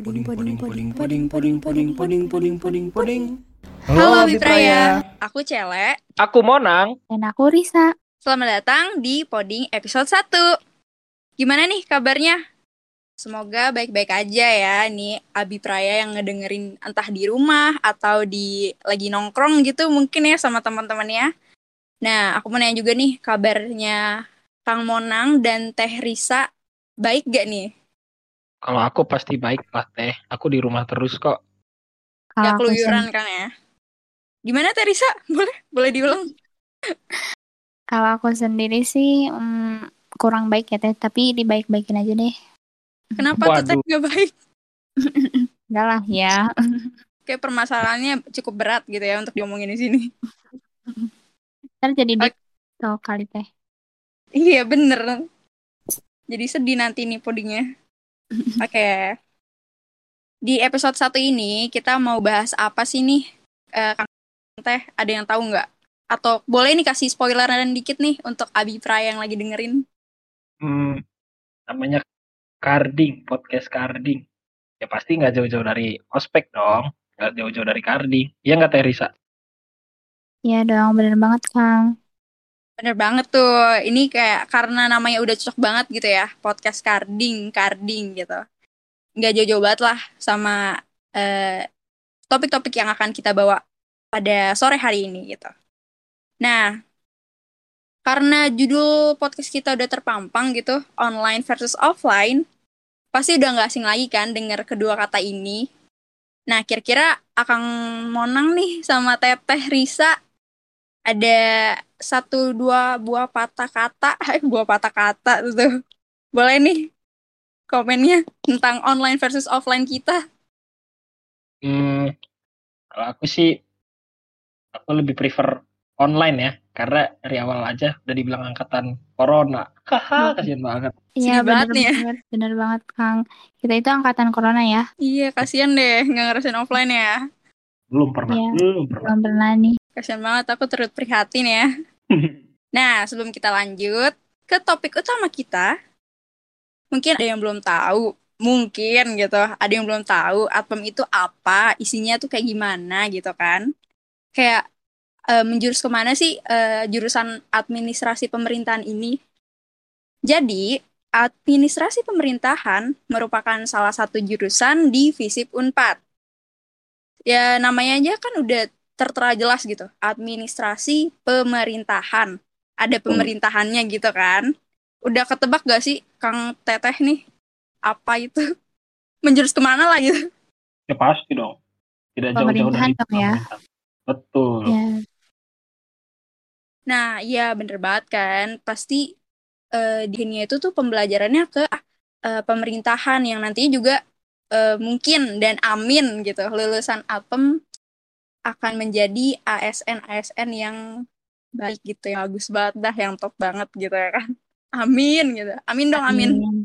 Puding, puding, puding, puding, puding, puding, puding, puding, puding, puding. Halo Bipraya, aku Cele. Aku Monang. Dan aku Risa. Selamat datang di Poding episode 1. Gimana nih kabarnya? Semoga baik-baik aja ya nih Abi Praya yang ngedengerin entah di rumah atau di lagi nongkrong gitu mungkin ya sama teman-temannya. Nah, aku mau nanya juga nih kabarnya Kang Monang dan Teh Risa baik gak nih? Kalau aku pasti baik lah teh. Aku di rumah terus kok. Gak aku keluyuran kan ya? Gimana Teh Risa? Boleh? Boleh diulang? kalau aku sendiri sih mm, kurang baik ya teh, tapi dibaik-baikin aja deh. Kenapa tuh Teh Waduh. gak baik? Enggak lah ya. Kayak permasalahannya cukup berat gitu ya untuk diomongin di sini. Ntar jadi deep talk kali teh. Iya bener. Jadi sedih nanti nih pudingnya. Oke. Di episode satu ini kita mau bahas apa sih nih? Eh, Kang Teh, ada yang tahu nggak? Atau boleh nih kasih spoileran dikit nih untuk Abi Praya yang lagi dengerin. Hmm, namanya Carding, podcast Carding. Ya pasti nggak jauh-jauh dari ospek dong. Nggak jauh-jauh dari Carding. Iya nggak teh Risa? Iya dong, bener banget Kang. Bener banget tuh. Ini kayak karena namanya udah cocok banget gitu ya. Podcast Carding, Carding gitu. Nggak jauh-jauh banget lah sama eh, topik-topik yang akan kita bawa pada sore hari ini gitu. Nah, karena judul podcast kita udah terpampang gitu, online versus offline, pasti udah nggak asing lagi kan dengar kedua kata ini. Nah, kira-kira Akang Monang nih sama Teteh Risa ada satu dua buah patah kata, eh, buah patah kata tuh. Boleh nih komennya tentang online versus offline kita. Hmm, kalau aku sih, aku lebih prefer online ya. Karena dari awal aja udah dibilang angkatan corona. Haha, kasihan banget. Iya banget bener nih ya. banget, bener banget Kang. Kita itu angkatan corona ya. Iya, kasihan deh nggak ngerasain offline ya. Belum pernah, Iya. belum pernah. Belum pernah nih. Kasihan banget aku turut prihatin ya. Nah, sebelum kita lanjut ke topik utama kita, mungkin ada yang belum tahu, mungkin gitu, ada yang belum tahu Atpem itu apa, isinya tuh kayak gimana gitu kan. Kayak eh, menjurus ke mana sih eh, jurusan administrasi pemerintahan ini? Jadi, administrasi pemerintahan merupakan salah satu jurusan di FISIP Unpad. Ya, namanya aja kan udah tertera jelas gitu, administrasi pemerintahan ada pemerintahannya gitu kan. Udah ketebak gak sih Kang Teteh nih apa itu menjurus ke mana lah gitu? Ya pasti dong. Tidak jauh-jauh Pemerintahan dari dong ya. pemerintahan. Betul. Ya, Nah iya bener banget kan pasti eh, di dunia itu tuh pembelajarannya ke eh, pemerintahan yang nantinya juga eh, mungkin dan amin gitu lulusan APEM akan menjadi ASN-ASN yang baik gitu yang bagus banget dah yang top banget gitu ya kan. Amin gitu. Amin dong amin. amin.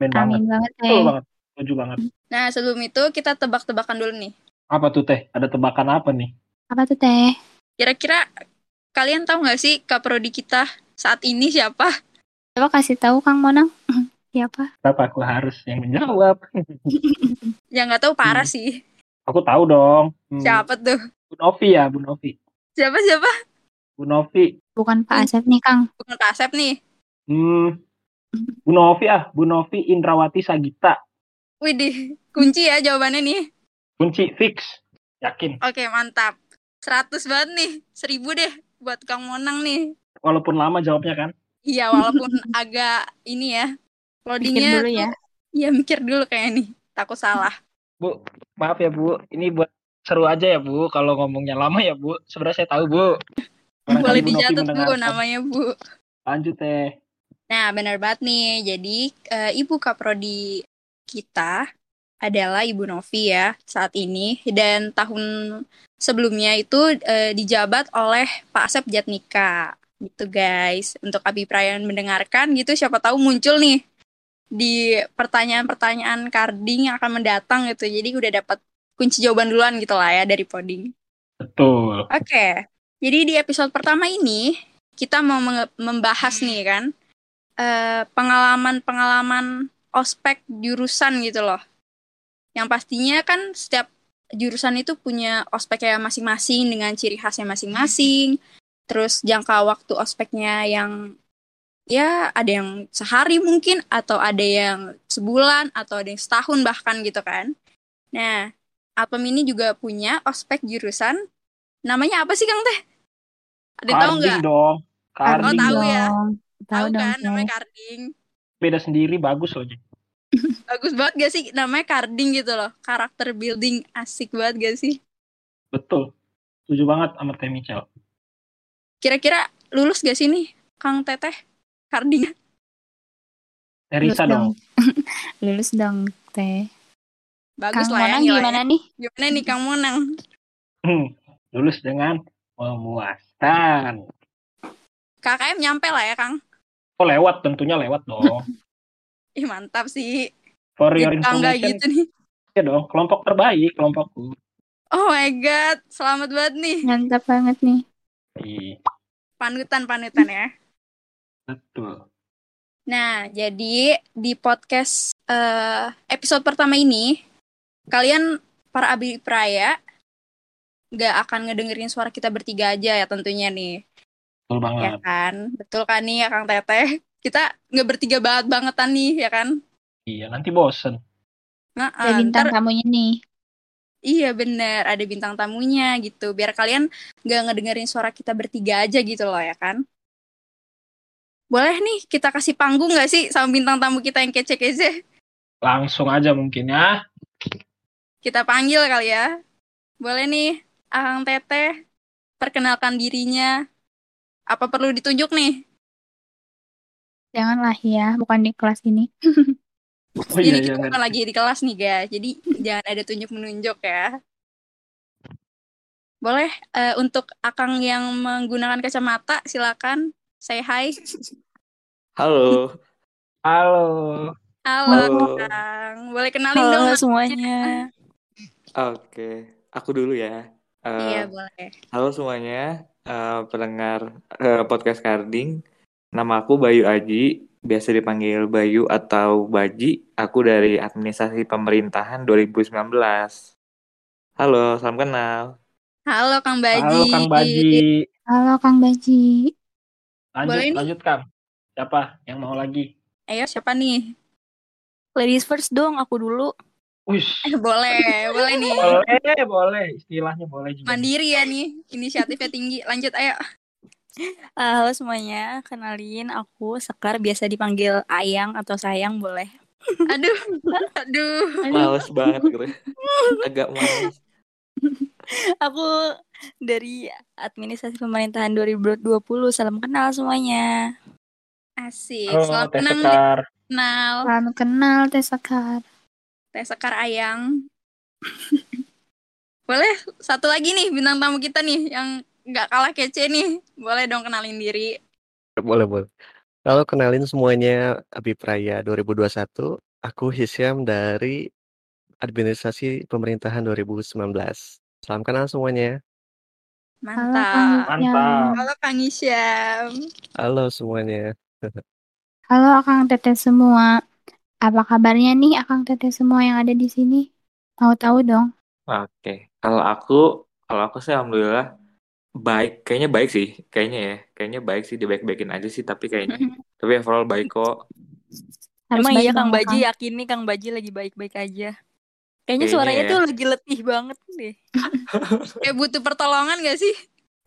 Amin banget. Amin banget Betul teh. banget. Setuju banget. Nah sebelum itu kita tebak-tebakan dulu nih. Apa tuh teh? Ada tebakan apa nih? Apa tuh teh? Kira-kira kalian tahu nggak sih kaprodi kita saat ini siapa? Coba kasih tahu Kang Monang. Siapa? Kenapa aku harus yang menjawab? Yang nggak tahu parah Hmm. sih. Aku tahu dong. Hmm, Siapa tuh? Bu Novi ya, Bu Novi. Siapa siapa? Bu Novi. Bukan Pak Hmm. Asep nih Kang. Bukan Kak Asep nih. Hmm. Bu Novi ah, Bu Novi Indrawati Sagita. Widih, kunci ya jawabannya nih. Kunci fix. Yakin. Oke, mantap. 100 banget nih. 1000 deh buat Kang Monang nih. Walaupun lama jawabnya kan. Iya, walaupun agak ini ya. Loadingnya dulu ya. Iya, mikir dulu kayak nih. Takut salah. Bu, maaf ya Bu. Ini buat seru aja ya Bu. Kalau ngomongnya lama ya Bu. Sebenarnya saya tahu Bu. Barangkali Boleh Bu dicatat Bu mendengarkan. namanya Bu. Lanjut teh. Nah, benar banget nih. Jadi, eh, Ibu Kaprodi kita adalah Ibu Novi ya saat ini. Dan tahun sebelumnya itu eh, dijabat oleh Pak Asep Jatnika. Gitu guys. Untuk Abi Prayan mendengarkan gitu, siapa tahu muncul nih di pertanyaan-pertanyaan carding yang akan mendatang gitu. Jadi udah dapat kunci jawaban duluan gitu lah ya dari poding. Betul. Oke, jadi di episode pertama ini kita mau membahas nih kan eh, pengalaman-pengalaman ospek jurusan gitu loh. Yang pastinya kan setiap jurusan itu punya ospeknya masing-masing dengan ciri khasnya masing-masing. Terus jangka waktu ospeknya yang ya ada yang sehari mungkin atau ada yang sebulan atau ada yang setahun bahkan gitu kan. Nah, Alpem ini juga punya ospek jurusan namanya apa sih Kang Teh? Ada tahu Karding nggak? dong. Oh, Karding tahu dong. ya. Dong. Tahu Tahu dong. kan Teh. namanya karding. Beda sendiri bagus loh. Bagus banget gak sih namanya karding gitu loh. Karakter building asik banget gak sih? Betul. Setuju banget sama Teh Michel. Kira-kira lulus gak sih nih Kang Teteh karding? Lulus Teresa dong. Lulus dong, Teh. Bagus Kang lah ya Monang nilainya. gimana nih? Gimana nih Kang Monang? Hmm, lulus dengan memuaskan. KKM nyampe lah ya Kang. Oh lewat tentunya lewat dong. Ih mantap sih. For your Kita nggak information, gitu nih. ya dong. Kelompok terbaik kelompokku. Oh my god, selamat banget nih. Mantap banget nih. Ih, Panutan-panutan ya. Betul. Nah, jadi di podcast eh, episode pertama ini, kalian para abdi praya nggak akan ngedengerin suara kita bertiga aja ya tentunya nih, Betul ya banget. kan? Betul kan nih ya Kang Teteh? Kita nggak bertiga banget bangetan nih, ya kan? Iya, nanti bosen. Nah, Ada bintang ntar- tamunya nih. iya bener, ada bintang tamunya gitu, biar kalian nggak ngedengerin suara kita bertiga aja gitu loh ya kan? Boleh nih kita kasih panggung nggak sih sama bintang tamu kita yang kece-kece? Langsung aja mungkin ya. Kita panggil kali ya. Boleh nih, Akang Teteh, perkenalkan dirinya. Apa perlu ditunjuk nih? Janganlah ya, bukan di kelas ini. Oh Jadi iya, kita iya, bukan lagi di kelas nih, guys. Jadi jangan ada tunjuk-menunjuk ya. Boleh, eh, untuk Akang yang menggunakan kacamata, silakan. Say hi. Halo. Halo. Halo, Halo. Kang. Boleh kenalin dong. Halo namanya? semuanya. Oke, aku dulu ya. Eh, Iya, boleh. halo semuanya, eh, pendengar eh, podcast Karding. Nama aku Bayu Aji, biasa dipanggil Bayu atau Baji. Aku dari Administrasi Pemerintahan 2019. Halo, salam kenal. Halo, Kang Baji. Halo Kang Baji. Halo Kang Baji. Lanjut, Boleh lanjut Kang. Siapa yang mau lagi? Ayo, siapa nih? Ladies first dong, aku dulu. Eh, boleh, boleh nih. Boleh, boleh. Istilahnya boleh juga. Mandiri ya nih, inisiatifnya tinggi. Lanjut, ayo. Ah, halo semuanya, kenalin aku Sekar, biasa dipanggil Ayang atau Sayang boleh. Aduh, aduh. Males banget gitu. Agak males. Aku dari Administrasi Pemerintahan 2020, salam kenal semuanya. Asik. Halo, Teh kenal, Sekar. kenal. Salam kenal Teh Sekar. Teh Sekar Ayang. Boleh satu lagi nih bintang tamu kita nih yang nggak kalah kece nih. Boleh dong kenalin diri. Boleh, boleh. Halo, kenalin semuanya Abi Praya 2021. Aku Hisyam dari Administrasi Pemerintahan 2019. Salam kenal semuanya. Halo Mantap. Mantap. Isyam. Halo Kang Isyam. Halo semuanya. Halo Akang Teteh semua. Apa kabarnya nih Akang Teteh semua yang ada di sini? Mau tahu dong? Oke, kalau aku, kalau aku sih alhamdulillah baik, kayaknya baik sih, kayaknya ya, kayaknya baik sih, dibaik-baikin aja sih, tapi kayaknya, tapi overall baik kok. Harus Emang baik iya Kang Baji yakin nih Kang Baji lagi baik-baik aja. Kayaknya suaranya ya. tuh lagi letih banget deh. Kayak butuh pertolongan gak sih?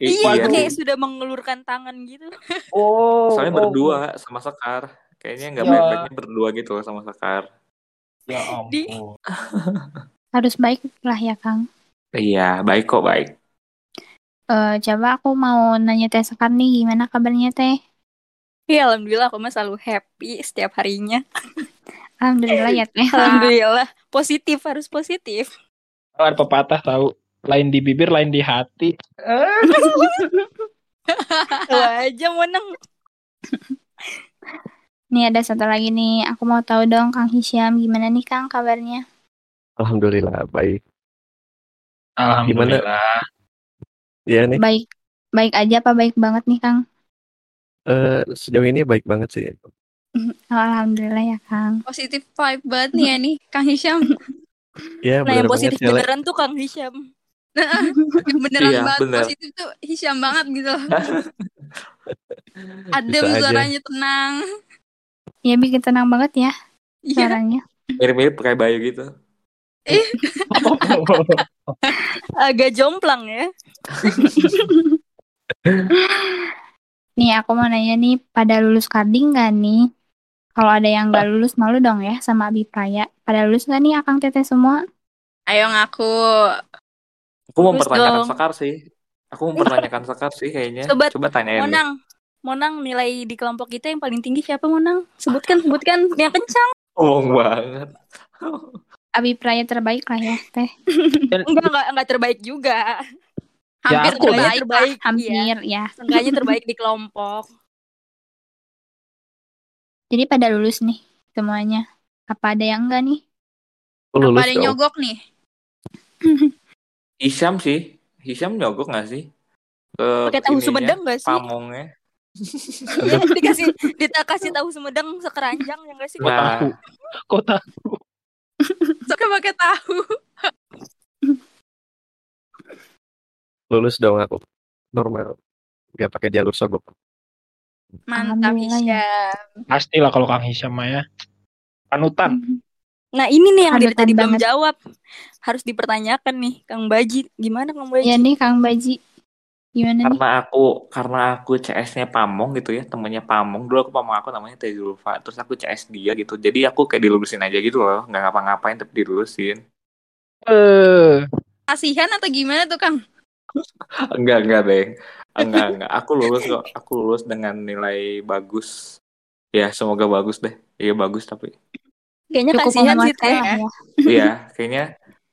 Iya, iya kayak sudah mengelurkan tangan gitu. Oh, Soalnya oh, berdua sama Sekar, kayaknya nggak Ya. baik-baiknya berdua gitu sama Sekar. Ya Di- ampun. Harus baik lah ya Kang. Iya, baik kok baik. Eh, coba aku mau nanya Teh Sekar nih gimana kabarnya Teh? Iya, alhamdulillah aku mah selalu happy setiap harinya. Alhamdulillah ya Teh. Alhamdulillah, positif harus positif. Oh, ada pepatah tahu. Lain di bibir, lain di hati. Aja menang. Nih ada satu lagi nih, aku mau tahu dong Kang Hisyam gimana nih Kang kabarnya? Alhamdulillah baik. Alhamdulillah. Ya nih, Baik, baik aja apa baik banget nih Kang? eh, sejauh ini baik banget sih. Oh, Alhamdulillah ya Kang. Positif vibe banget nih ya nih, Kang Hisham. Ya, Nah, yang banget positif ya, Le. beneran tuh Kang Hisham. Beneran Iya, banget bener. positif tuh Hisham banget gitu. Adem Bisa aja. suaranya tenang. Ya bikin tenang banget ya Iya. suaranya. Mirip-mirip kayak Bayu gitu. Agak jomplang ya. Nih aku mau nanya nih, pada lulus karding gak nih? Kalau ada yang gak lulus malu dong ya sama Abi Praya. Pada lulus gak nih Akang Teteh semua? Ayo ngaku. Aku Terus mempertanyakan dong. Sekar sih. Aku mempertanyakan Sekar sih kayaknya. Coba, Coba tanyain deh. Monang. Monang nilai di kelompok kita yang paling tinggi siapa Monang? Sebutkan, sebutkan yang kencang. Ngomong banget. Abi Praya terbaik lah ya Teh. Enggak, enggak, enggak terbaik juga. Hampir aku Seenggaknya terbaik. terbaik. Iya. Hampir ya. Seenggaknya terbaik di kelompok. Jadi pada lulus nih semuanya. Apa ada yang enggak nih? Apa lulus ada yang nyogok nih? Hisham sih. Hisham nyogok gak sih? Pakai tahu Sumedang gak sih? Pamongnya. Iya, dikasih dikasih tahu Sumedang sekeranjang ya enggak sih? Kok Nah. tahu? Kok tahu? Suka pakai tahu. Lulus dong aku. Normal. Gak pakai jalur sogok. Mantap ya. Hisham. Pastilah kalau Kang Hisham mah ya. Panutan. Nah, ini nih yang dari tadi belum jawab. Harus dipertanyakan nih, Kang Baji. Gimana Kang Baji? Ya nih Kang Baji. Gimana nih? Karena aku karena aku CS-nya Pamong gitu ya, temennya Pamong. Dulu aku Pamong aku namanya Teh Zulfa. Terus aku CS dia gitu. Jadi aku kayak dilulusin aja gitu loh. Nggak ngapa-ngapain tapi dilulusin. Eh, Kasihan atau gimana tuh Kang? Enggak, enggak, Beng. Enggak, enggak. Aku lulus kok. Aku lulus dengan nilai bagus. Ya, semoga bagus deh. Iya, bagus tapi. Kayaknya Cukup kasihan sih Teh. ya. Iya, kayaknya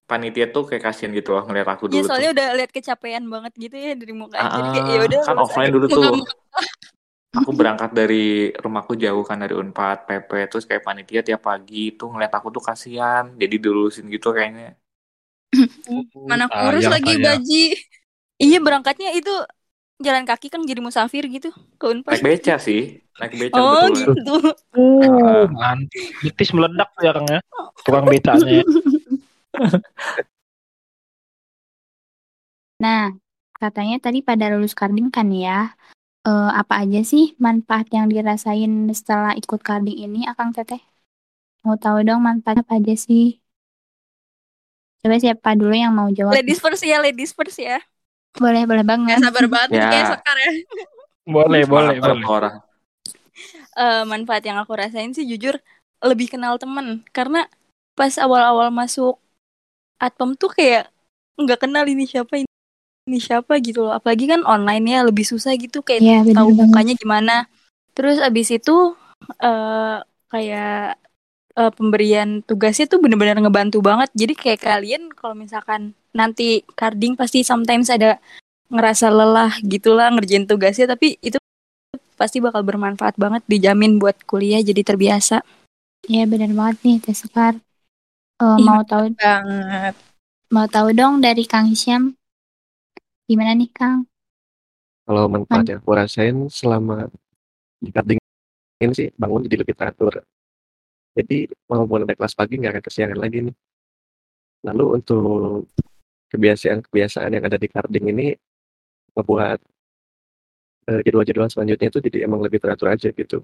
panitia tuh kayak kasihan gitu loh ngeliat aku Iya, dulu soalnya tuh. udah lihat kecapean banget gitu ya dari muka Ah, Jadi kayak ah, ya udah kan offline aja. dulu tuh. Aku berangkat dari rumahku jauh kan dari Unpad, PP, terus kayak panitia tiap pagi tuh ngeliat aku tuh kasihan. Jadi dilulusin gitu kayaknya. Mana kurus sayang, lagi. Baji. Iya, berangkatnya itu jalan kaki kan jadi musafir gitu ke Unpad. Naik beca sih. Naik beca Oh, betul. gitu. Uh, man. Betis meledak tuh ya Kang ya. Tukang becanya. ya. Nah, katanya tadi pada lulus karding kan ya. Eh, apa aja sih manfaat yang dirasain setelah ikut karding ini, Akang Teteh? Mau tahu dong manfaat apa aja sih? Coba siapa dulu yang mau jawab? Ladies first ya, ladies first ya. Boleh, boleh banget. Gak sabar banget Ya. kayak Sekar ya. Boleh, boleh, boleh. orang. Eh, manfaat yang aku rasain sih jujur lebih kenal temen. Karena pas awal-awal masuk Atpem tuh kayak nggak kenal ini siapa ini, ini siapa gitu loh. Apalagi kan online ya lebih susah gitu kayak bener tahu mukanya gimana. Terus abis itu eh kayak eh, pemberian tugasnya tuh bener-bener ngebantu banget. Jadi kayak kalian kalau misalkan nanti carding pasti sometimes ada ngerasa lelah gitulah ngerjain tugasnya tapi itu pasti bakal bermanfaat banget dijamin buat kuliah jadi terbiasa. Iya, bener banget nih, Teh Sekar. Eh, Iya, mau tahu Banget. mau tahu dong dari Kang Hisyam. Gimana nih, Kang? Kalau manfaat yang aku rasain selama di carding ini sih bangun jadi lebih teratur. Jadi walaupun ada kelas pagi nggak akan kesiangan lagi nih. Lalu untuk kebiasaan-kebiasaan yang ada di carding ini membuat eh, jadwal-jadwal selanjutnya itu jadi emang lebih teratur aja gitu.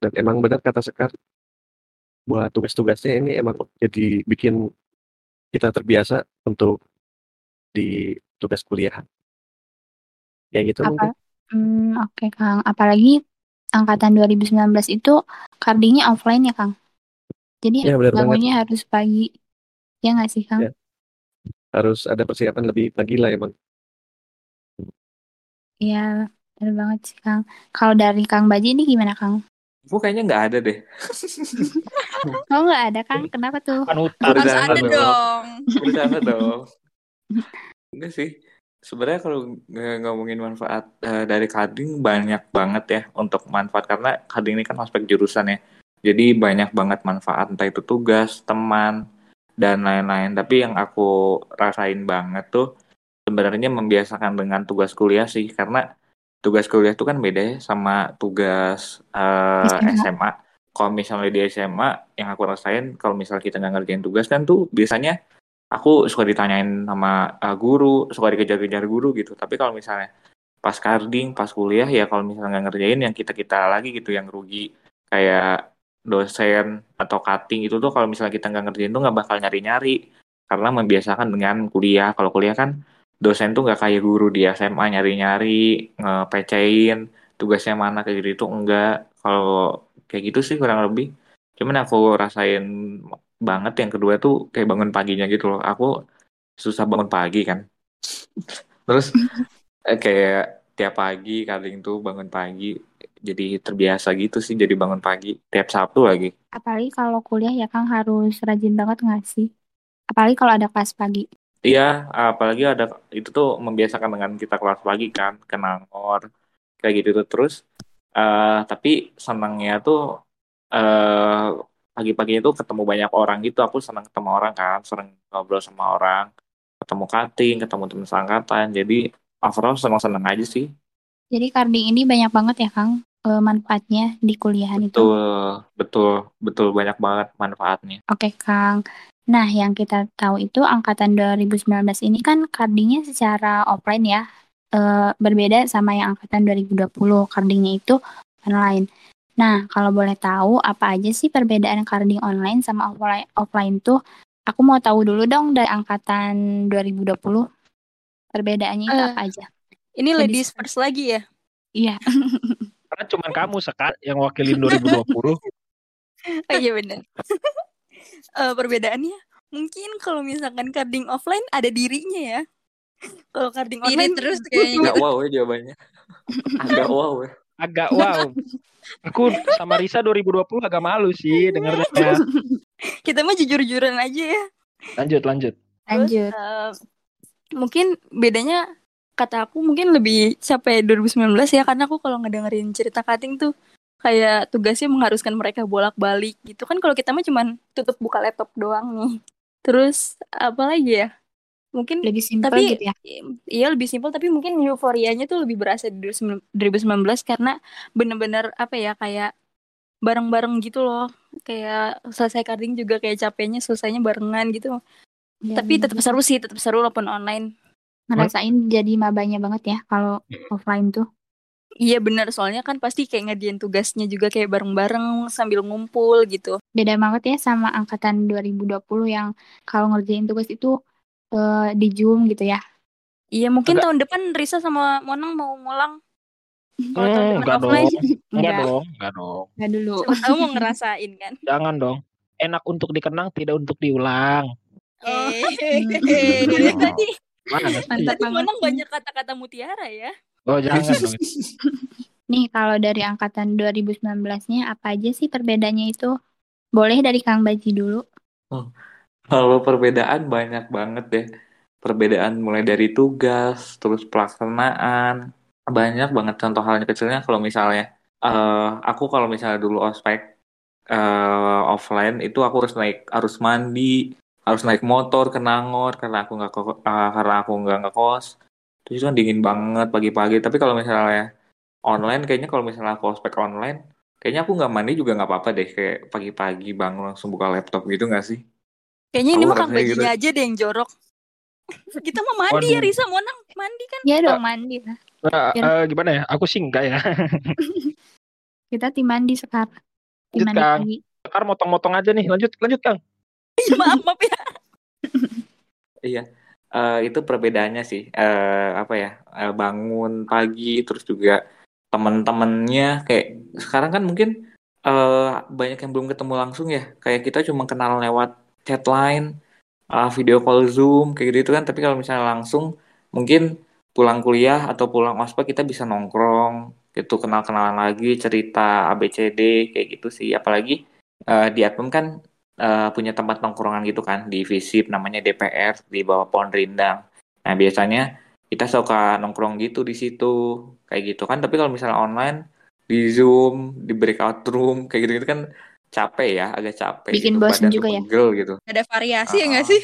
Dan emang benar kata Sekar, buat tugas-tugasnya ini emang jadi bikin kita terbiasa untuk di tugas kuliah. Ya gitu mungkin. Apa? Hmm, oke, Kang. Apalagi angkatan 2019 itu cardingnya offline ya, Kang. Jadi Ya, bangunnya harus pagi. Ya nggak sih, Kang? Ya. Harus ada persiapan lebih pagi lah emang. Iya, benar banget sih, Kang. Kalau dari Kang Baji ini gimana, Kang? Aku kayaknya nggak ada deh. Oh, nggak ada, Kang. Kenapa tuh? Panutan. Harus Berencana ada dong. dong. Berencana dong. Enggak sih. Sebenarnya kalau ngomongin manfaat eh, dari coding banyak banget ya untuk manfaat karena coding ini kan aspek jurusan ya. Jadi banyak banget manfaat entah itu tugas, teman dan lain-lain. Tapi yang aku rasain banget tuh sebenarnya membiasakan dengan tugas kuliah sih karena tugas kuliah itu kan beda ya sama tugas eh, SMA. SMA. kalau misalnya di SMA yang aku rasain kalau misalnya kita nggak ngerjain tugas kan tuh biasanya aku suka ditanyain sama uh, guru, suka dikejar-kejar guru gitu. Tapi kalau misalnya pas carding, pas kuliah ya kalau misalnya nggak ngerjain yang kita-kita lagi gitu yang rugi kayak dosen atau cutting itu tuh kalau misalnya kita nggak ngerjain tuh nggak bakal nyari-nyari. Karena membiasakan dengan kuliah. Kalau kuliah kan dosen tuh nggak kayak guru di SMA nyari-nyari, ngepecein tugasnya mana kayak gitu itu enggak. Kalau kayak gitu sih kurang lebih. Cuman aku rasain banget yang kedua tuh kayak bangun paginya gitu loh. Aku susah bangun pagi kan. Terus eh, kayak tiap pagi kadang tuh bangun pagi jadi terbiasa gitu sih jadi bangun pagi tiap Sabtu lagi. Apalagi kalau kuliah ya Kang harus rajin banget nggak sih? Apalagi kalau ada kelas pagi. Iya apalagi ada itu tuh membiasakan dengan kita kelas pagi kan kenangor kayak gitu tuh. Terus uh, tapi senangnya tuh uh, pagi-pagi itu ketemu banyak orang gitu. Aku senang ketemu orang kan sering ngobrol sama orang ketemu cutting ketemu teman seangkatan. Jadi overall senang-senang aja sih. Jadi carding ini banyak banget ya Kang uh, manfaatnya di kuliahan betul, itu betul betul banyak banget manfaatnya oke Kang Nah, yang kita tahu itu angkatan 2019 ini kan cardingnya secara offline ya, uh, berbeda sama yang angkatan 2020 cardingnya itu online. Nah, kalau boleh tahu apa aja sih perbedaan carding online sama offline offline tuh? Aku mau tahu dulu dong dari angkatan 2020. Perbedaannya itu uh, apa aja? Ini ladies first lagi ya? Iya. Cuma kamu sekat yang wakilin 2020. oh iya benar. uh, perbedaannya mungkin kalau misalkan carding offline ada dirinya ya. Kalau carding online terus kayaknya. Agak wow ya jawabannya. Agak wow ya. Agak wow. Aku sama Risa 2020 agak malu sih dengarnya. Kita mah jujur-jujuran aja ya. Lanjut, lanjut. Lanjut. uh, mungkin bedanya kata aku mungkin lebih sampai 2019 ya karena aku kalau ngedengerin cerita cutting tuh kayak tugasnya mengharuskan mereka bolak-balik gitu. Kan kalau kita mah cuman tutup buka laptop doang nih. Terus apa lagi ya? mungkin lebih simpel tapi gitu ya? iya lebih simpel tapi mungkin euforianya tuh lebih berasa di 2019 karena bener-bener apa ya kayak bareng-bareng gitu loh. Kayak selesai carding juga kayak capeknya selesainya barengan gitu. Ya, tapi tetap seru sih tetap seru walaupun online ngerasain What? jadi mabanya banget ya kalau offline tuh Iya bener, soalnya kan pasti kayak ngerjain tugasnya juga kayak bareng-bareng sambil ngumpul gitu. Beda banget ya sama angkatan 2020 yang kalau ngerjain tugas itu uh, di Zoom gitu ya. Iya mungkin Agak... tahun depan Risa sama Monang mau ngulang. Kalau hmm, tahun depan enggak offline. Dong. Enggak dong, enggak dong. Enggak dulu. Kamu mau ngerasain kan? Jangan dong. Enak untuk dikenang, tidak untuk diulang. Oh. Mana Tadi Monang banyak kata-kata mutiara ya. Oh jangan dong. Nih kalau dari angkatan 2019-nya apa aja sih perbedaannya itu? Boleh dari Kang Baji dulu. Oh, kalau perbedaan banyak banget deh. Perbedaan mulai dari tugas, terus pelaksanaan, banyak banget contoh halnya kecilnya kalau misalnya uh, aku kalau misalnya dulu ospek uh, offline itu aku harus naik harus mandi harus naik motor ke Nangor karena aku nggak uh, karena aku nggak ngekos terus itu kan dingin banget pagi-pagi tapi kalau misalnya online kayaknya kalau misalnya aku ospek online kayaknya aku nggak mandi juga nggak apa-apa deh kayak pagi-pagi bangun langsung buka laptop gitu nggak sih Kayaknya ini mah Kang gitu. aja deh yang jorok. Kita mau mandi ya, Waduh. ya Risa, mau nang mandi kan? Ya dong mandi lah. Uh, uh, gimana ya? Aku sih enggak ya. Kita tim mandi sekarang. Tim mandi Kang. pagi. Sekarang motong-motong aja nih. Lanjut, lanjut Kang. Maaf, maaf ya. iya. Uh, itu perbedaannya sih. Uh, apa ya? Uh, bangun pagi terus juga teman-temannya kayak sekarang kan mungkin uh, banyak yang belum ketemu langsung ya. Kayak kita cuma kenal lewat chatline, uh, video call Zoom kayak gitu kan. Tapi kalau misalnya langsung mungkin pulang kuliah atau pulang ospek kita bisa nongkrong gitu kenal-kenalan lagi cerita ABCD kayak gitu sih apalagi uh, di Atmem kan uh, punya tempat nongkrongan gitu kan di Visip namanya DPR di bawah pohon rindang nah biasanya kita suka nongkrong gitu di situ kayak gitu kan tapi kalau misalnya online di Zoom di breakout room kayak gitu, -gitu kan capek ya, agak capek. Bikin gitu, bosan juga ya. Gitu. Ada variasi uh, ya nggak sih?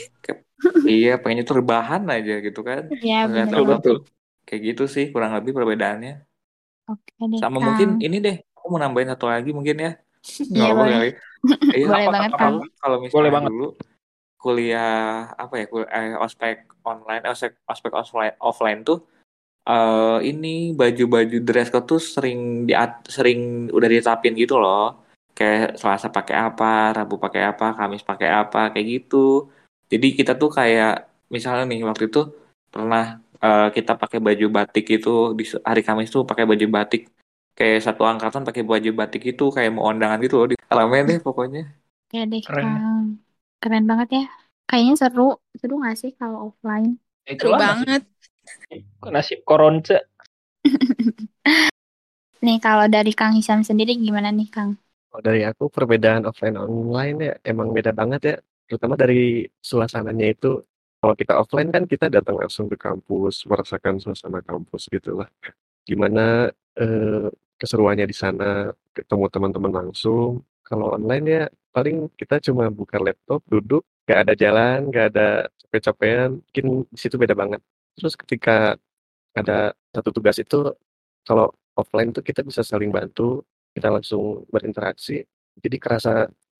iya, pengennya tuh rebahan aja gitu kan. Iya, betul betul. Kayak gitu sih kurang lebih perbedaannya. Oke deh. Sama mungkin ini deh, aku mau nambahin satu lagi mungkin ya. Iya, Nggak boleh. kali. Iya, Boleh apa- banget, apa- Kang. Kalau misalnya Boleh banget. dulu kuliah apa ya kul- eh, ospek online eh, ospek ospek offline offline tuh eh ini baju-baju dress code tuh sering di sering udah ditetapin gitu loh kayak Selasa pakai apa Rabu pakai apa Kamis pakai apa kayak gitu jadi kita tuh kayak misalnya nih waktu itu pernah eh, kita pakai baju batik itu di hari Kamis tuh pakai baju batik kayak satu angkatan pakai baju batik itu kayak mau undangan gitu loh di rame deh pokoknya Ya deh, Keren. Kang. Keren banget ya. Kayaknya seru. Seru gak sih kalau offline? Seru banget. Nasib koronce. Nih, kalau dari Kang Hisam sendiri gimana nih, Kang? Kalau dari aku perbedaan offline online ya emang beda banget ya. Terutama dari suasananya itu. Kalau kita offline kan kita datang langsung ke kampus, merasakan suasana kampus gitu lah. Gimana eh, keseruannya di sana, ketemu teman-teman langsung. Kalau online ya paling kita cuma buka laptop, duduk, gak ada jalan, gak ada capek-capekan. Mungkin di situ beda banget. Terus ketika ada satu tugas itu, kalau offline tuh kita bisa saling bantu, kita langsung berinteraksi jadi kerasa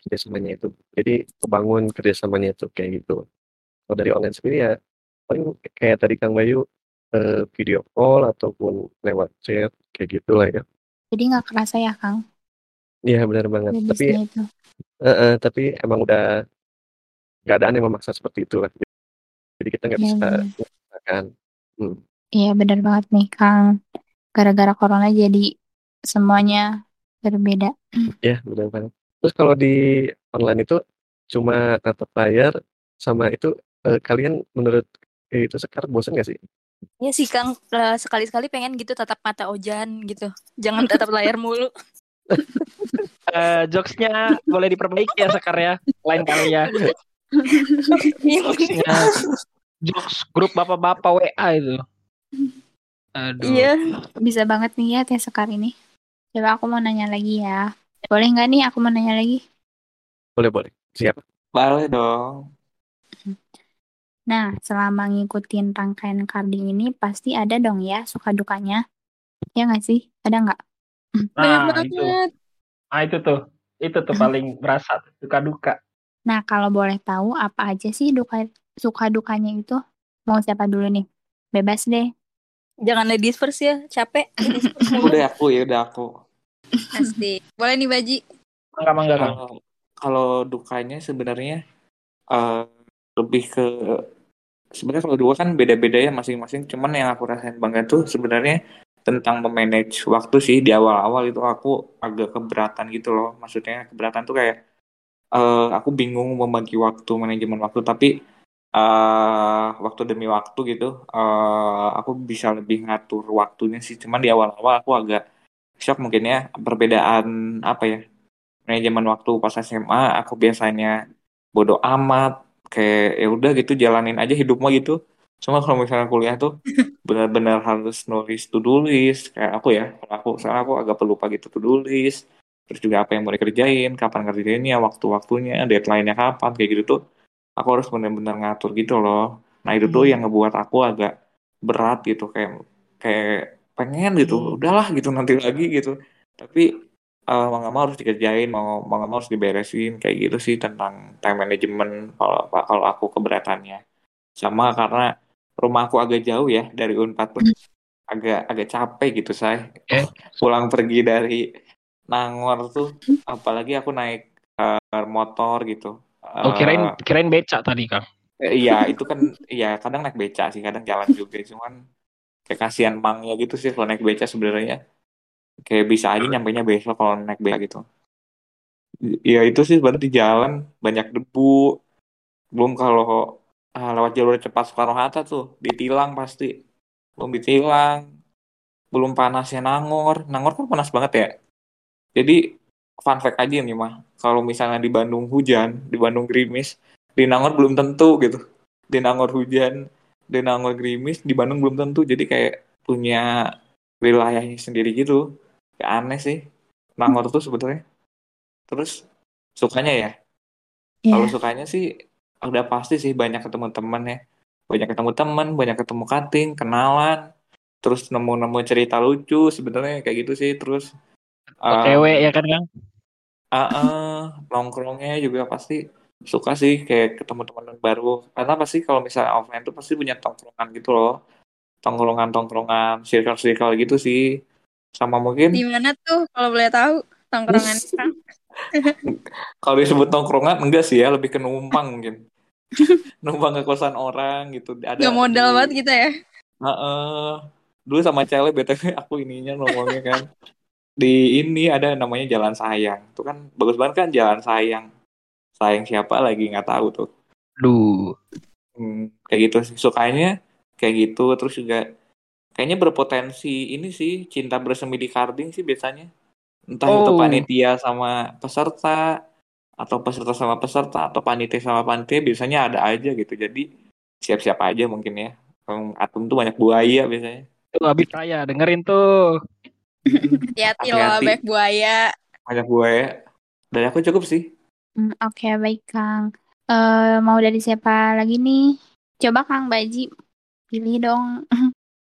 kerjasamanya itu jadi kebangun kerjasamanya itu kayak gitu kalau dari online sendiri ya paling kayak tadi Kang Bayu eh, video call ataupun lewat chat kayak gitu lah ya Jadi nggak kerasa ya, Kang? iya benar banget tapi itu. eh, eh, tapi emang udah keadaan yang memaksa seperti itu lah jadi kita nggak Iya, bisa benar. mengatakan hmm, Iya, benar banget nih, Kang. Gara-gara corona jadi semuanya berbeda. ya benar banget terus kalau di online itu cuma tatap layar sama itu eh, kalian menurut eh, itu sekarang bosan gak sih Iya sih Kang, Eh, sekali-sekali pengen gitu tatap mata Ojan gitu. Jangan tatap layar mulu. Eh, jokesnya boleh diperbaiki ya Sekar ya. Lain kali ya. Jokesnya. Jokes grup bapak-bapak WA itu. Aduh. Iya. Bisa banget nih ya Teh Sekar ini. Coba aku mau nanya lagi ya. Boleh nggak nih aku mau nanya lagi? boleh boleh siap boleh dong Nah, selama ngikutin rangkaian carding ini pasti ada dong ya suka dukanya. Ya nggak sih? Ada nggak? Banyak Nah, banget. itu. Nah, itu tuh. Itu tuh paling berasa suka duka. Nah, kalau boleh tahu apa aja sih duka suka dukanya itu? Mau siapa dulu nih? Bebas deh. Jangan ladies first ya, capek. Udah aku ya udah aku Pasti. Boleh nih Baji. Mangga mangga Kang. kalau kalau dukanya sebenarnya eh, lebih ke sebenarnya kalau dua kan beda-beda ya masing-masing. Cuman yang aku rasain banget tuh sebenarnya tentang memanage waktu sih di awal-awal itu aku agak keberatan gitu loh. Maksudnya keberatan tuh kayak eh, aku bingung membagi waktu manajemen waktu. Tapi eh waktu demi waktu gitu eh aku bisa lebih ngatur waktunya sih. Cuman di awal-awal aku agak shock mungkin ya. Perbedaan apa ya manajemen waktu pas SMA aku biasanya bodoh amat kayak ya udah gitu jalanin aja hidup mah gitu. Cuma kalau misalnya kuliah tuh benar-benar harus nulis to do list. Kayak aku ya kalau aku soalnya aku agak pelupa gitu to do list. Terus juga apa yang mau dikerjain kapan kerjainnya waktu-waktunya deadline-nya kapan kayak gitu tuh aku harus benar-benar ngatur gitu loh. Nah itu tuh yang ngebuat aku agak berat gitu kayak kayak pengen gitu udahlah gitu nanti lagi gitu. Tapi eh, mau nggak mau harus dikerjain mau mau nggak mau harus diberesin kayak gitu sih tentang time management kalau kalau aku keberatannya. Sama karena rumah aku agak jauh ya dari Unpad tuh. Agak agak capek gitu saya Eh. pulang pergi dari Nangor tuh apalagi aku naik eh, motor gitu. Oh, kirain kirain beca tadi Kang. Eh, iya itu kan iya kadang naik beca sih kadang jalan juga. Cuman kayak kasihan mangnya gitu sih kalau naik beca sebenarnya kayak bisa aja nyampe nya besok kalau naik beca gitu. Iya itu sih sebenarnya di jalan banyak debu. Belum kalau ah, lewat jalur cepat Soekarno Hatta tuh ditilang pasti. Belum ditilang belum panasnya Nangor. Nangor kan panas banget ya. Jadi fun fact aja nih mah. Kalau misalnya di Bandung hujan di Bandung gerimis di Nangor belum tentu gitu. Di Nangor hujan di Nangor gerimis di Bandung belum tentu. Jadi kayak punya wilayahnya sendiri gitu kayak aneh sih Nangor tuh sebetulnya terus sukanya ya Ya, kalau sukanya sih udah pasti sih banyak ketemu teman ya banyak ketemu teman banyak ketemu cutting kenalan terus nemu-nemu cerita lucu sebenarnya kayak gitu sih terus eh, OTW ya kan Kang? Ah, ah, nongkrongnya juga pasti suka sih kayak ketemu teman baru. Karena pasti kalau misalnya offline tuh pasti punya tongkrongan gitu loh. Tongkrongan-tongkrongan, circle-circle gitu sih. Sama mungkin Di mana tuh kalau boleh tahu tongkrongan kalau disebut tongkrongan enggak sih ya, lebih ke numpang mungkin. numpang ke kosan orang gitu. Ada Gak modal banget gitu ya. Heeh. Dulu sama cewek BTW aku ininya ngomongnya kan. Di ini ada namanya Jalan Sayang. Itu kan bagus banget kan Jalan Sayang. Sayang siapa lagi nggak tahu tuh. Duh. Hmm, kayak gitu sih. Sukanya kayak gitu. Terus juga kayaknya berpotensi ini sih cinta bersemi di karding sih biasanya. Entah itu Oh. panitia sama peserta atau peserta sama peserta atau panitia sama panitia biasanya ada aja gitu. Jadi siap-siap aja mungkin ya. Kalau Atom tuh banyak buaya biasanya. Tuh Abi Praya dengerin tuh. Hati-hati loh Hati-hati. banyak buaya. Banyak buaya. Dari aku cukup sih. Hmm, Oke, baik Kang. Eh, mau dari siapa lagi nih? Coba Kang Baji, pilih dong.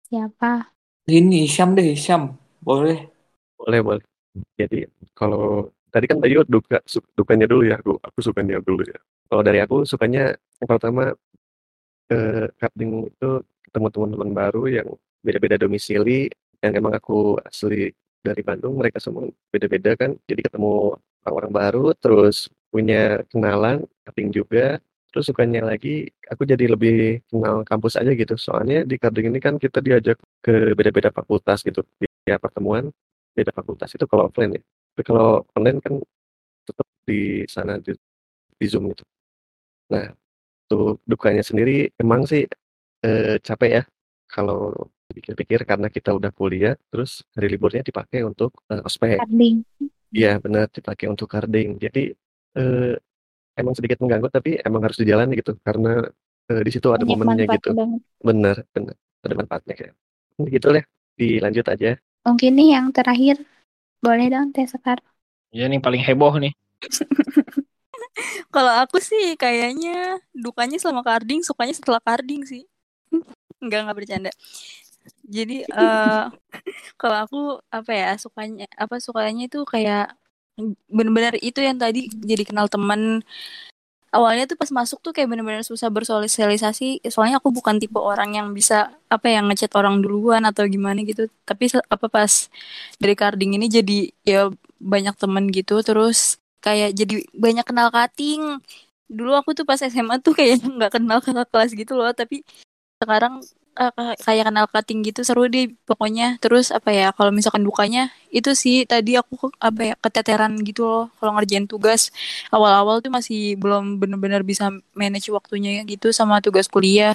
Siapa? Ini Hisham deh, Hisham. Boleh. Boleh, boleh. Jadi kalau tadi kan Bayu duka su- dukanya dulu ya, aku, aku sukanya dulu ya. Kalau dari aku sukanya yang pertama eh cutting itu ketemu teman-teman baru yang beda-beda domisili yang emang aku asli dari Bandung, mereka semua beda-beda kan. Jadi ketemu orang-orang baru, terus punya kenalan, cutting juga. Terus sukanya lagi, aku jadi lebih kenal kampus aja gitu. Soalnya di cutting ini kan kita diajak ke beda-beda fakultas gitu. Di pertemuan beda fakultas itu kalau offline ya. Tapi kalau online kan tetap di sana di, di Zoom gitu. Nah, untuk dukanya sendiri emang sih eh, capek ya kalau pikir-pikir karena kita udah kuliah terus hari liburnya dipakai untuk eh, ospek. Karding. Iya, benar dipakai untuk carding. Jadi eh, emang sedikit mengganggu tapi emang harus dijalani gitu karena eh, di situ ada Banyak momennya gitu. banget. Bener, bener. Ada manfaatnya kayak. Gitu deh. Dilanjut aja. Mungkin nih yang terakhir. Boleh dong, Teh Sekar. Ya nih paling heboh nih. Kalau aku sih kayaknya dukanya selama carding, sukanya setelah carding sih. Enggak, enggak bercanda. Jadi eh kalau aku apa ya, sukanya apa sukanya itu kayak bener-bener itu yang tadi jadi kenal teman. Awalnya tuh pas masuk tuh kayak bener-bener susah bersosialisasi. Soalnya aku bukan tipe orang yang bisa apa yang ngechat orang duluan atau gimana gitu. Tapi apa pas dari carding ini jadi ya banyak temen gitu terus kayak jadi banyak kenal cutting dulu aku tuh pas SMA tuh kayak nggak kenal kakak kelas gitu loh tapi sekarang ka- kayak kenal cutting gitu seru deh pokoknya terus apa ya kalau misalkan dukanya itu sih tadi aku apa ya keteteran gitu loh kalau ngerjain tugas awal-awal tuh masih belum bener-bener bisa manage waktunya gitu sama tugas kuliah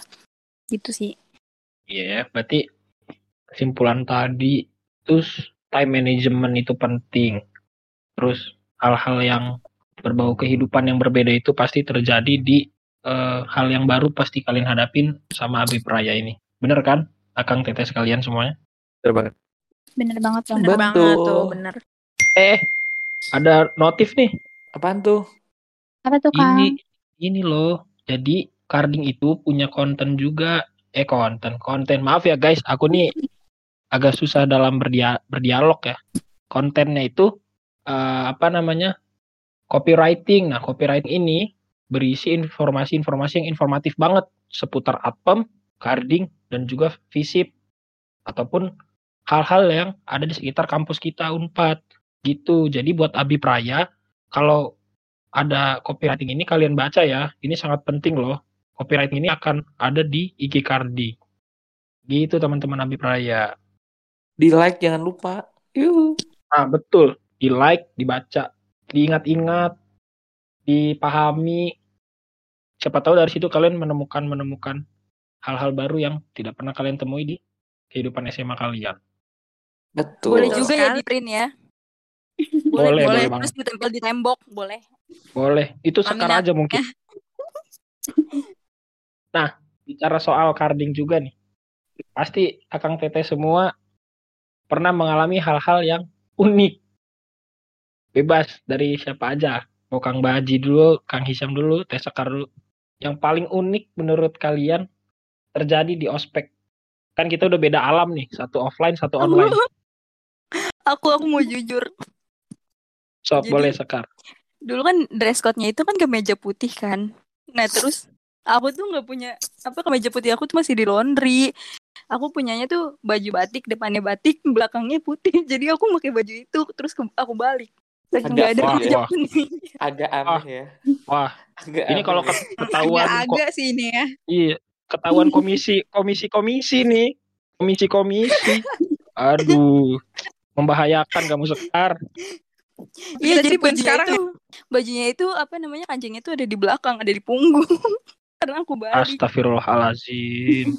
gitu sih Iya ya, berarti kesimpulan tadi terus time management itu penting. Terus hal-hal yang berbau kehidupan yang berbeda itu pasti terjadi di eh, hal yang baru pasti kalian hadapin sama Abi Praya ini. Bener kan? Akang teteh sekalian semuanya. Bener banget. Bener banget dong. Bener Betul. banget tuh, bener. Eh, ada notif nih. Apaan tuh? Apa tuh Kang? Ini ini loh. Jadi Carding itu punya konten juga. Eh konten, konten. Maaf ya guys, aku nih agak susah dalam berdia berdialog ya. Kontennya itu eh, apa namanya? Copywriting. Nah, copywriting ini berisi informasi-informasi yang informatif banget seputar Atpem, Carding, dan juga Visip ataupun hal-hal yang ada di sekitar kampus kita Unpad gitu. Jadi buat Abi Praya, kalau ada copywriting ini kalian baca ya. Ini sangat penting loh. Copywriting ini akan ada di IG Cardi. Gitu teman-teman Abi Praya. Di like jangan lupa. Yuhu. Nah, betul. Di like, dibaca, diingat-ingat, dipahami. Siapa tahu dari situ kalian menemukan menemukan hal-hal baru yang tidak pernah kalian temui di kehidupan SMA kalian. Betul. boleh juga ya sekali. di print ya Boleh, boleh boleh terus ditempel di tembok boleh Boleh. Itu sekar Laminat. aja mungkin. nah, bicara soal carding juga nih. Pasti Akang Teteh semua pernah mengalami hal-hal yang unik. Bebas dari siapa aja. Mau Kang Baji dulu, Kang Hisam dulu, Teh Sekar dulu. Yang paling unik menurut kalian terjadi di ospek. Kan kita udah beda alam nih, satu offline, satu online. aku aku mau jujur Sok Jadi- boleh sekar. dulu kan dress code-nya itu kan kemeja putih kan. Nah terus aku tuh nggak punya apa kemeja putih aku tuh masih di laundry. Aku punyanya tuh baju batik, depannya batik, belakangnya putih. Jadi aku pakai baju itu terus ke- aku balik. Saking Agak nggak ada wah, kemeja wah. putih. Agak aneh ya. Wah, Agak ini kalau ke- ketahuan kok Agak-agak sih ini ya. iya, ketahuan komisi komisi komisi nih. Komisi komisi. Aduh. Membahayakan kamu sekar. Iya Kita jadi bajunya sekarang itu bajunya itu apa namanya kancingnya itu ada di belakang, ada di punggung. Karena aku balik. Astagfirullahalazim.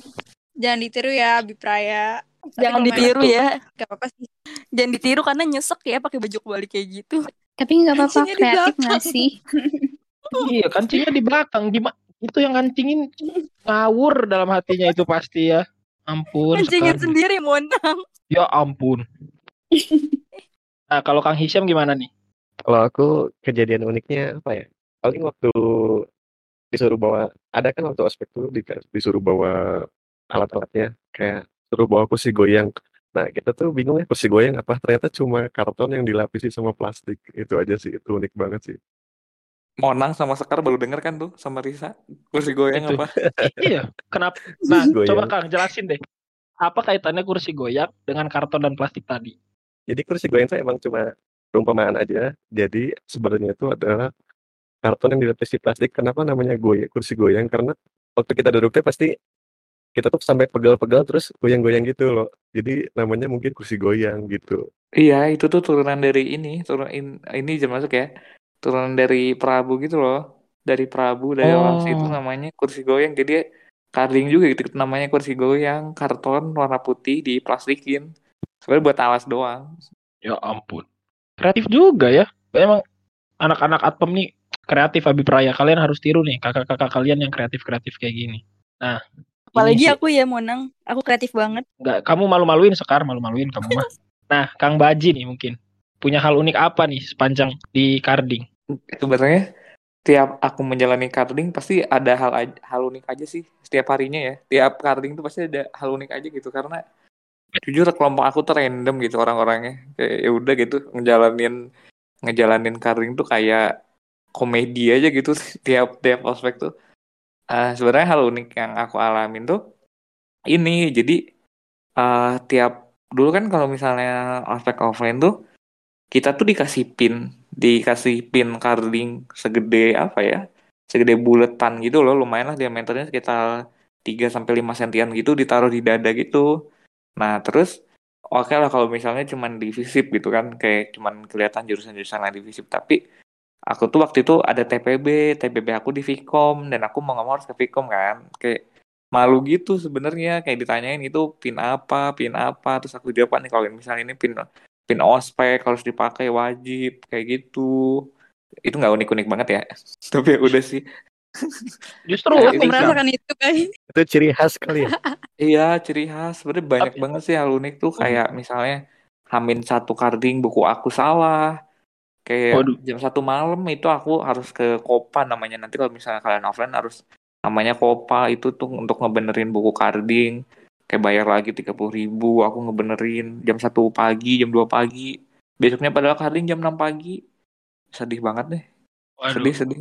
Jangan ditiru ya Bipraya. Tapi Jangan ditiru ya. Gak apa-apa sih. Jangan ditiru karena nyesek ya pakai baju kebalik kayak gitu. Tapi nggak apa-apa kreatif nggak belakang. sih? iya, kancingnya di belakang. Gimana? Itu yang kancingin ngawur dalam hatinya itu pasti ya. Ampun. Kancingin sekar. sendiri Monang. Ya ampun. Nah, kalau Kang Hisham gimana nih? Kalau aku kejadian uniknya apa ya? Paling waktu disuruh bawa, ada kan waktu ospek tuh di- disuruh bawa alat-alatnya, kayak suruh bawa kursi goyang. Nah kita tuh bingung ya kursi goyang apa? Ternyata cuma karton yang dilapisi sama plastik. Itu aja sih, itu unik banget sih. Monang sama Sekar baru denger kan tuh sama Risa. Kursi goyang Itu. apa? iya, kenapa? Nah, Goyang. coba Kang jelasin deh. Apa kaitannya kursi goyang dengan karton dan plastik tadi? Jadi kursi goyang tuh emang cuma perumpamaan aja. Jadi sebenarnya itu adalah karton yang dilapisi plastik. Kenapa namanya goyang, kursi goyang? Karena waktu kita duduk tuh pasti kita tuh sampai pegal-pegal terus goyang-goyang gitu loh. Jadi namanya mungkin kursi goyang gitu. Iya, itu tuh turunan dari ini, turun in- ini jam masuk ya. Turunan dari Prabu gitu loh. Dari Prabu dari Oh. Lawsi itu namanya kursi goyang. Jadi karding juga gitu namanya kursi goyang, karton warna putih diplastikin. Sebenarnya buat alas doang. Ya ampun. Kreatif juga ya. Emang anak-anak Atpem nih kreatif Abipraya. Kalian harus tiru nih kakak-kakak kalian yang kreatif-kreatif kayak gini. Nah, Apalagi aku ya Monang. Aku kreatif banget. Nggak, kamu malu-maluin Sekar, malu-maluin kamu mah. Nah, Kang Baji nih mungkin. Punya hal unik apa nih sepanjang di Karding? Sebenarnya tiap aku menjalani karding pasti ada hal hal unik aja sih setiap harinya ya. Tiap karding tuh pasti ada hal unik aja gitu karena jujur kelompok aku tuh random gitu orang-orangnya. Ya udah gitu ngejalanin ngejalanin karding tuh kayak komedi aja gitu tiap tiap ospek tuh. Eh, sebenarnya hal unik yang aku alamin tuh ini jadi eh, tiap dulu kan kalau misalnya ospek offline tuh kita tuh dikasih pin dikasih pin carding segede apa ya? Segede buletan gitu loh lumayan lah diameternya sekitar 3 sampai 5 sentian gitu ditaruh di dada gitu. Nah terus oke lah kalau misalnya cuman di visip gitu kan kayak cuman kelihatan jurusan-jurusan lain di visip. Tapi aku tuh waktu itu ada TPB TPB aku di Vkom dan aku mau nggak harus ke Vkom kan. Kayak malu gitu sebenarnya kayak ditanyain itu pin apa pin apa? Terus aku jawab nih kalau misalnya ini pin pin ospek harus dipakai wajib kayak gitu. Itu nggak unik-unik banget ya. Tapi ya udah sih. Justru Nah, Aku merasakan itu guys. Itu ciri khas kali ya. iya ciri khas. Sebenarnya banyak Tapi- banget sih hal unik tuh. Kayak misalnya Hamin satu karding buku aku salah. Kayak Waduh. jam satu malam itu aku harus ke Kopa namanya. Nanti kalau misalnya kalian offline harus namanya Kopa. Itu tuh untuk ngebenerin buku karding kayak bayar lagi tiga puluh ribu aku ngebenerin jam satu pagi jam 2 pagi. Besoknya padahal karding jam 6 pagi. Sedih banget deh. Waduh, sedih sedih.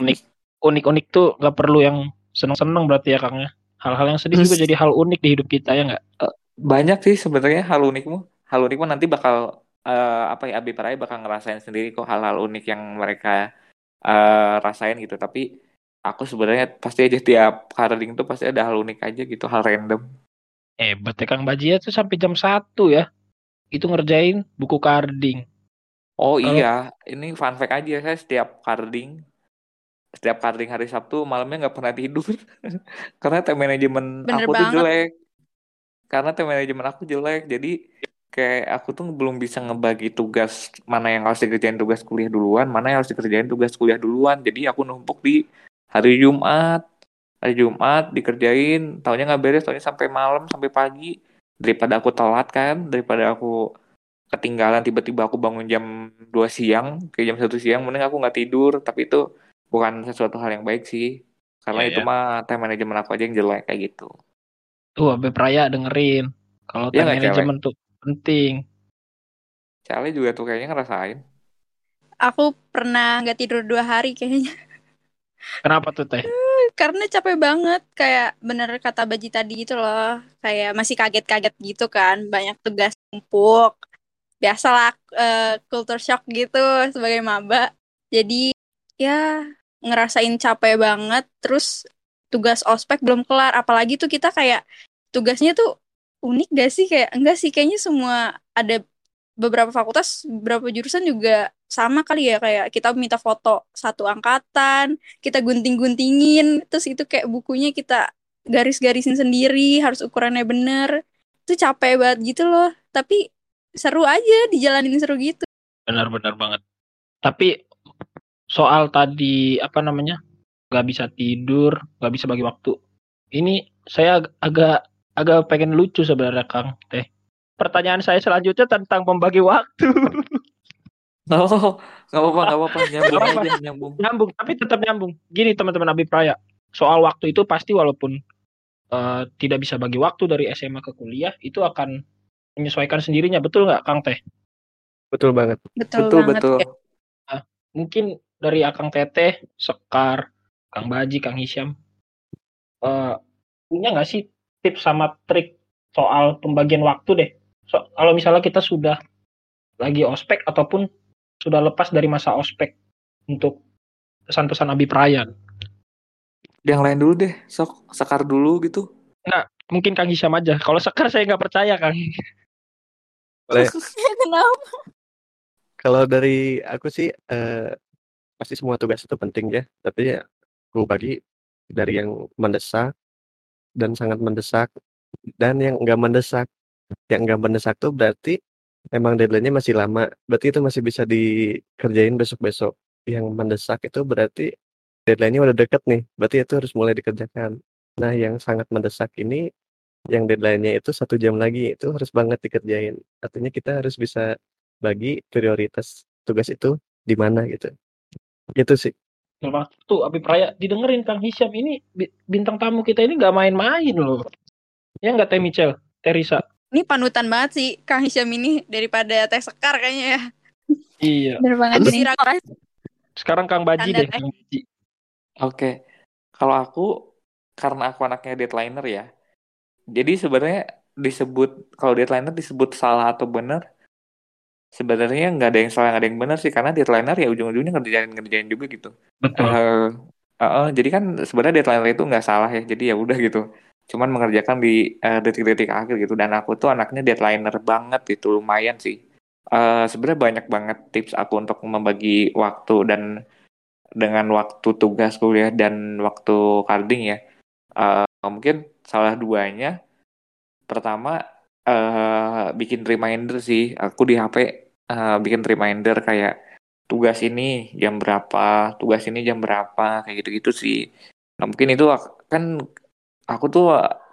Unik unik-unik tuh nggak perlu yang seneng-seneng berarti ya Kang ya. Hal-hal yang sedih juga jadi hal unik di hidup kita ya nggak? banyak sih sebenarnya hal unikmu. Hal unikmu nanti bakal eh, apa ya Abi Parai bakal ngerasain sendiri kok hal-hal unik yang mereka eh, rasain gitu. Tapi aku sebenarnya pasti aja tiap carding tuh pasti ada hal unik aja gitu hal random Hebat ya Kang Baji ya tuh sampai jam 1 ya. Itu ngerjain buku karding. oh Kalau- iya ini fun fact aja saya setiap carding setiap carding hari Sabtu malamnya nggak pernah tidur karena time manajemen Bener aku tuh banget. jelek karena time manajemen aku jelek jadi kayak aku tuh belum bisa ngebagi tugas mana yang harus dikerjain tugas kuliah duluan mana yang harus dikerjain tugas kuliah duluan jadi aku numpuk di hari Jumat hari Jumat dikerjain taunya nggak beres taunya sampai malam sampai pagi daripada aku telat kan daripada aku ketinggalan tiba-tiba aku bangun jam 2 siang ke jam satu siang mending aku nggak tidur tapi itu bukan sesuatu hal yang baik sih karena Iya, itu iya. mah time manajemen aku aja yang jelek kayak gitu Tuh Abe Praya dengerin. Kalau Iya time nggak, manajemen tuh penting. Cale juga tuh kayaknya ngerasain. Aku pernah nggak tidur dua hari kayaknya. Kenapa tuh teh? Karena capek banget. Kayak bener kata Baji tadi gitu loh. Kayak masih kaget-kaget gitu kan. Banyak tugas tumpuk. Biasalah eh, culture shock gitu sebagai maba. Jadi ya ngerasain capek banget. Terus tugas ospek belum kelar. Apalagi tuh kita kayak tugasnya tuh unik gak sih? Kayak enggak sih. Kayaknya semua ada beberapa fakultas, beberapa jurusan juga sama kali ya kayak kita minta foto satu angkatan, kita gunting-guntingin, terus itu kayak bukunya kita garis-garisin sendiri, harus ukurannya bener. Itu capek banget gitu loh. Tapi seru aja dijalanin seru gitu. Benar-benar banget. Tapi soal tadi apa namanya nggak bisa tidur, nggak bisa bagi waktu. Ini saya ag- agak agak pengen lucu sebenarnya Kang Teh. Pertanyaan saya selanjutnya tentang pembagi waktu. Oh, nggak apa-apa, nggak apa-apa. Nyambung apa-apa. aja, nyambung. nyambung, tapi tetap nyambung. Gini teman-teman Abi Praya, soal waktu itu pasti walaupun eh, tidak bisa bagi waktu dari SMA ke kuliah, itu akan menyesuaikan sendirinya, betul nggak Kang Teh? Betul banget. Betul, Betul, banget. betul. mungkin dari Akang Teteh, Sekar, Kang Baji, Kang Hisyam, eh, punya nggak sih tips sama trik soal pembagian waktu deh? So, kalau misalnya kita sudah lagi ospek ataupun sudah lepas dari masa ospek untuk pesan-pesan Abi Prayan. Yang lain dulu deh, sok sekar dulu gitu. Mungkin Kang Hisyam aja. Kalau Sekar saya nggak percaya Kang. Boleh. Kenapa? Kalau dari aku sih eh, pasti semua tugas itu penting ya, tapi ya aku bagi dari yang mendesak dan sangat mendesak dan yang enggak mendesak. Yang enggak mendesak tuh berarti emang deadline-nya masih lama, berarti itu masih bisa dikerjain besok-besok. Yang mendesak itu berarti deadline-nya udah deket nih, berarti itu harus mulai dikerjakan. Nah, yang sangat mendesak ini yang deadline-nya itu satu jam lagi itu harus banget dikerjain. Artinya kita harus bisa bagi prioritas tugas itu di mana gitu. Gitu sih. Waktu Abi Praya didengerin Kang Hisyam ini bi- bintang tamu kita ini nggak main-main loh. Ya nggak Teh Michel, Teresa. Ini panutan banget sih Kang Hisyam ini daripada Teh Sekar kayaknya ya. Iya. Bener banget diragukan. Sekarang Kang Baji Anda deh. Kang Baji. Oke, kalau aku karena aku anaknya deadlineer ya, jadi sebenarnya disebut kalau deadlineer disebut salah atau benar, sebenarnya nggak ada yang salah nggak ada yang benar sih karena deadlineer ya ujung-ujungnya ngerjain ngerjain juga gitu. Betul. Eh, eh, eh, jadi kan sebenarnya deadlineer itu nggak salah ya, jadi ya udah gitu. Cuman mengerjakan di eh, detik-detik akhir gitu. Dan aku tuh anaknya deadlineer banget gitu, lumayan sih. Eh, sebenarnya banyak banget tips aku untuk membagi waktu dan dengan waktu tugas kuliah dan waktu carding ya. Eh, mungkin salah duanya pertama eh bikin reminder sih. Aku di HP eh, bikin reminder kayak tugas ini jam berapa, tugas ini jam berapa, kayak gitu-gitu sih. Nah, mungkin itu kan aku tuh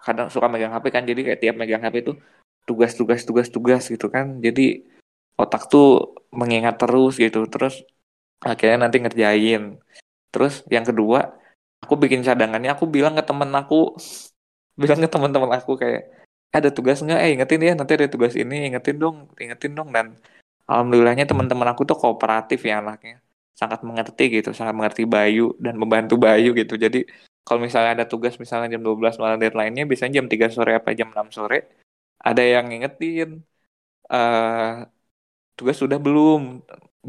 kadang suka megang HP kan, jadi kayak tiap megang HP itu tugas, tugas, tugas, tugas gitu kan. Jadi otak tuh mengingat terus gitu. Terus akhirnya nanti ngerjain. Terus yang kedua, aku bikin cadangannya, aku bilang ke temen aku, bilang ke teman-teman aku kayak ada tugas nggak? Eh ingetin ya, nanti ada tugas ini, ingetin dong, ingetin dong. Dan alhamdulillahnya teman-teman aku tuh kooperatif ya anaknya, sangat mengerti gitu, sangat mengerti Bayu dan membantu Bayu gitu. Jadi kalau misalnya ada tugas misalnya jam 12 malam deadline-nya, biasanya jam 3 sore apa jam 6 sore, ada yang ngingetin, eh tugas sudah belum?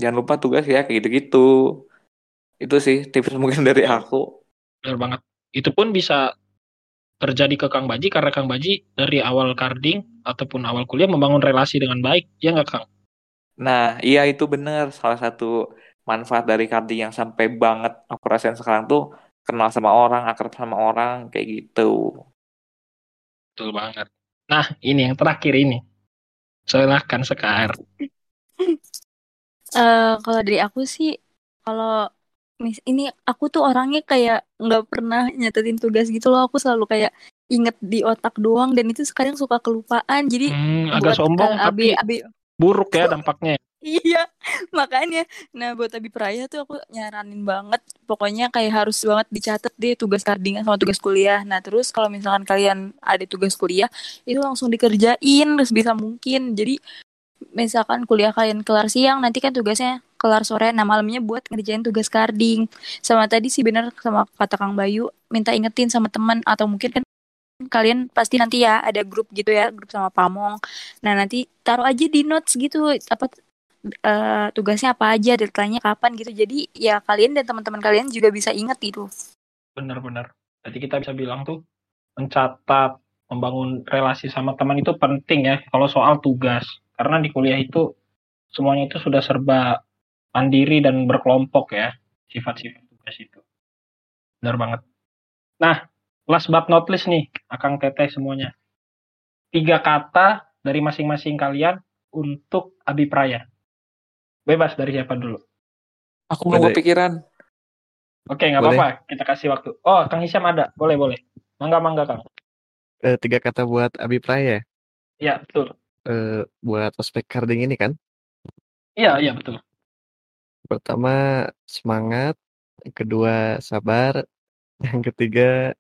Jangan lupa tugas ya, kayak gitu-gitu. Itu sih tips mungkin dari aku. Benar banget. Itu pun bisa terjadi ke Kang Baji karena Kang Baji dari awal carding ataupun awal kuliah membangun relasi dengan baik. Ya nggak Kang? Nah, iya itu bener. Salah satu manfaat dari carding yang sampai banget aku rasain sekarang tuh kenal sama orang, akrab sama orang, kayak gitu. Betul banget. Nah, ini yang terakhir ini. Silahkan Sekar. Eh, kalau dari aku sih, kalau mis ini aku tuh orangnya kayak nggak pernah nyatetin tugas gitu loh. Aku selalu kayak inget di otak doang dan itu sekarang suka kelupaan. Jadi Hmm, agak sombong eh, tapi abi abi buruk ya dampaknya. Iya, makanya. Nah, buat Abi Praya tuh aku nyaranin banget. Pokoknya kayak harus banget dicatat deh tugas cardingan sama tugas kuliah. Nah, terus kalau misalkan kalian ada tugas kuliah, itu langsung dikerjain sebisa mungkin. Jadi, misalkan kuliah kalian kelar siang nanti kan tugasnya kelar sore nah malamnya buat ngerjain tugas carding sama tadi sih bener sama kata Kang Bayu minta ingetin sama teman atau mungkin kan kalian pasti nanti ya ada grup gitu ya grup sama pamong nah nanti taruh aja di notes gitu apa eh, tugasnya apa aja deadline-nya kapan gitu jadi ya kalian dan teman-teman kalian juga bisa inget gitu Bener-bener. Jadi kita bisa bilang tuh mencatat, membangun relasi sama teman itu penting ya kalau soal tugas. Karena di kuliah itu semuanya itu sudah serba mandiri dan berkelompok ya sifat-sifat tugas itu. Benar banget. Nah, last but not least nih, Akang Teteh semuanya. Tiga kata dari masing-masing kalian untuk Abipraya. Bebas dari siapa dulu. Aku mau Boleh. kepikiran. Oke, nggak apa-apa. Kita kasih waktu. Oh, Kang Hisyam ada. Boleh, boleh. Mangga, mangga, Kang. Eh, tiga kata buat Abi Praya. Iya, betul. Eh, buat ospek carding ini kan. Iya, iya, betul. Pertama semangat, yang kedua sabar, yang ketiga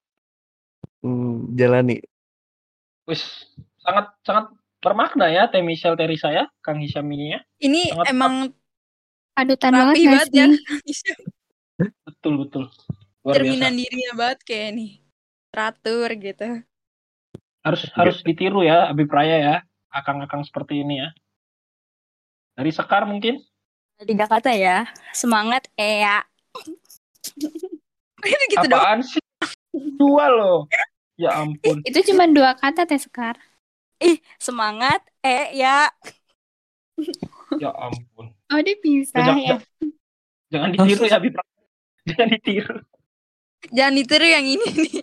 mm, jalani. Wis, sangat sangat bermakna ya Teh Michelle Teri saya, Kang Hisyam ini ya. Ini Sangat emang Padutan banget banget ya. Betul, betul. Luar Cerminan biasa. dirinya banget kayak nih. Teratur gitu. Harus harus ditiru ya Abipraya ya. Akang-akang seperti ini ya. Dari Sekar mungkin? tiga kata ya semangat Ea Itu gitu dong. Apaan sih? Dua loh. Ya ampun. Itu cuma dua kata Teh Sekar. Ih semangat E ya Ya ampun. Oh dia bisa Jangan, ya. jangan ditiru ya Abipraya. Jangan ditiru. Jangan ditiru yang ini nih.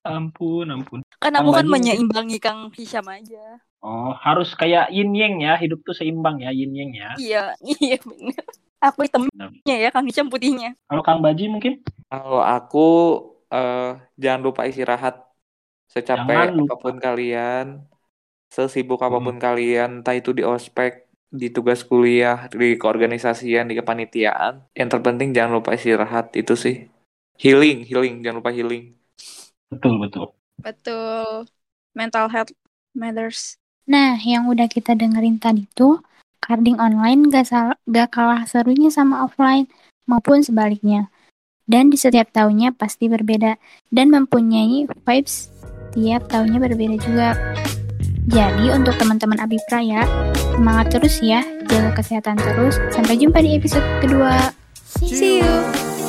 Ampun, ampun. kan aku kan menyeimbangi Kang Hisham aja Oh, harus kayak yin yang ya. Hidup tuh seimbang ya, yin yang ya. iya iya bener aku hitamnya ya Kang Hisham putihnya Kalau Kang Baji mungkin? Kalau aku eh jangan lupa istirahat. Secapek apa pun kalian, sesibuk Hmm. apa pun kalian, entah itu di ospek, di tugas kuliah, di keorganisasian, di kepanitiaan. Yang terpenting jangan lupa istirahat itu sih. Healing, healing, jangan lupa healing. Betul, betul. Betul. Mental health matters. Nah, yang udah kita dengerin tadi tuh, carding online gak, sal- gak kalah serunya sama offline maupun sebaliknya. Dan di setiap tahunnya pasti berbeda dan mempunyai vibes tiap tahunnya berbeda juga. Jadi untuk teman-teman Abipraya, semangat terus ya, jaga kesehatan terus. Sampai jumpa di episode kedua. See you.